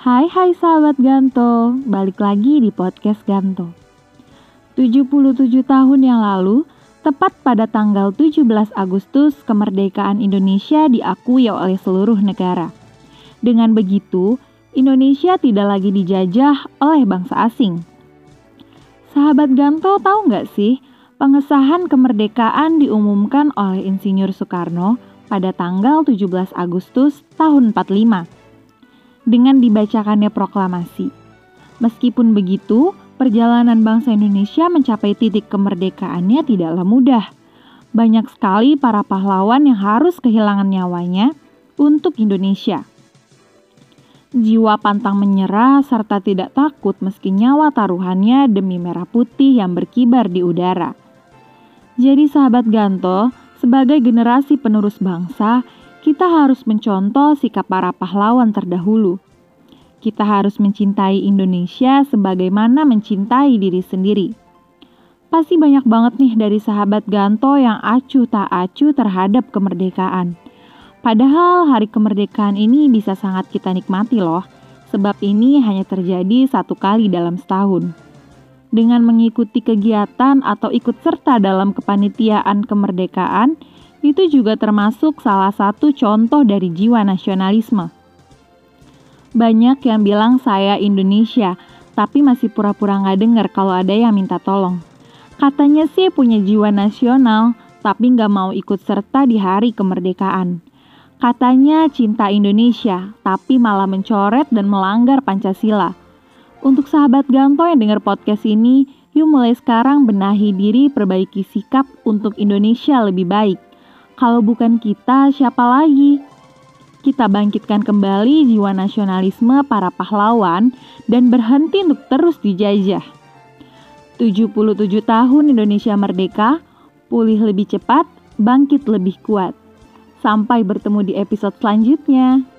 Hai hai sahabat Ganto, balik lagi di podcast Ganto. 77 tahun yang lalu, tepat pada tanggal 17 Agustus, kemerdekaan Indonesia diakui oleh seluruh negara. Dengan begitu, Indonesia tidak lagi dijajah oleh bangsa asing. Sahabat Ganto tahu nggak sih, pengesahan kemerdekaan diumumkan oleh Insinyur Soekarno pada tanggal 17 Agustus tahun 45 dengan dibacakannya proklamasi. Meskipun begitu, perjalanan bangsa Indonesia mencapai titik kemerdekaannya tidaklah mudah. Banyak sekali para pahlawan yang harus kehilangan nyawanya untuk Indonesia. Jiwa pantang menyerah serta tidak takut meski nyawa taruhannya demi merah putih yang berkibar di udara. Jadi sahabat Ganto, sebagai generasi penerus bangsa, kita harus mencontoh sikap para pahlawan terdahulu. Kita harus mencintai Indonesia sebagaimana mencintai diri sendiri. Pasti banyak banget nih dari sahabat Ganto yang acuh tak acuh terhadap kemerdekaan. Padahal hari kemerdekaan ini bisa sangat kita nikmati loh, sebab ini hanya terjadi satu kali dalam setahun. Dengan mengikuti kegiatan atau ikut serta dalam kepanitiaan kemerdekaan, itu juga termasuk salah satu contoh dari jiwa nasionalisme. Banyak yang bilang saya Indonesia, tapi masih pura-pura nggak dengar kalau ada yang minta tolong. Katanya sih punya jiwa nasional, tapi nggak mau ikut serta di hari kemerdekaan. Katanya cinta Indonesia, tapi malah mencoret dan melanggar Pancasila. Untuk sahabat Ganto yang dengar podcast ini, yuk mulai sekarang benahi diri perbaiki sikap untuk Indonesia lebih baik. Kalau bukan kita, siapa lagi? Kita bangkitkan kembali jiwa nasionalisme para pahlawan dan berhenti untuk terus dijajah. 77 tahun Indonesia merdeka, pulih lebih cepat, bangkit lebih kuat. Sampai bertemu di episode selanjutnya.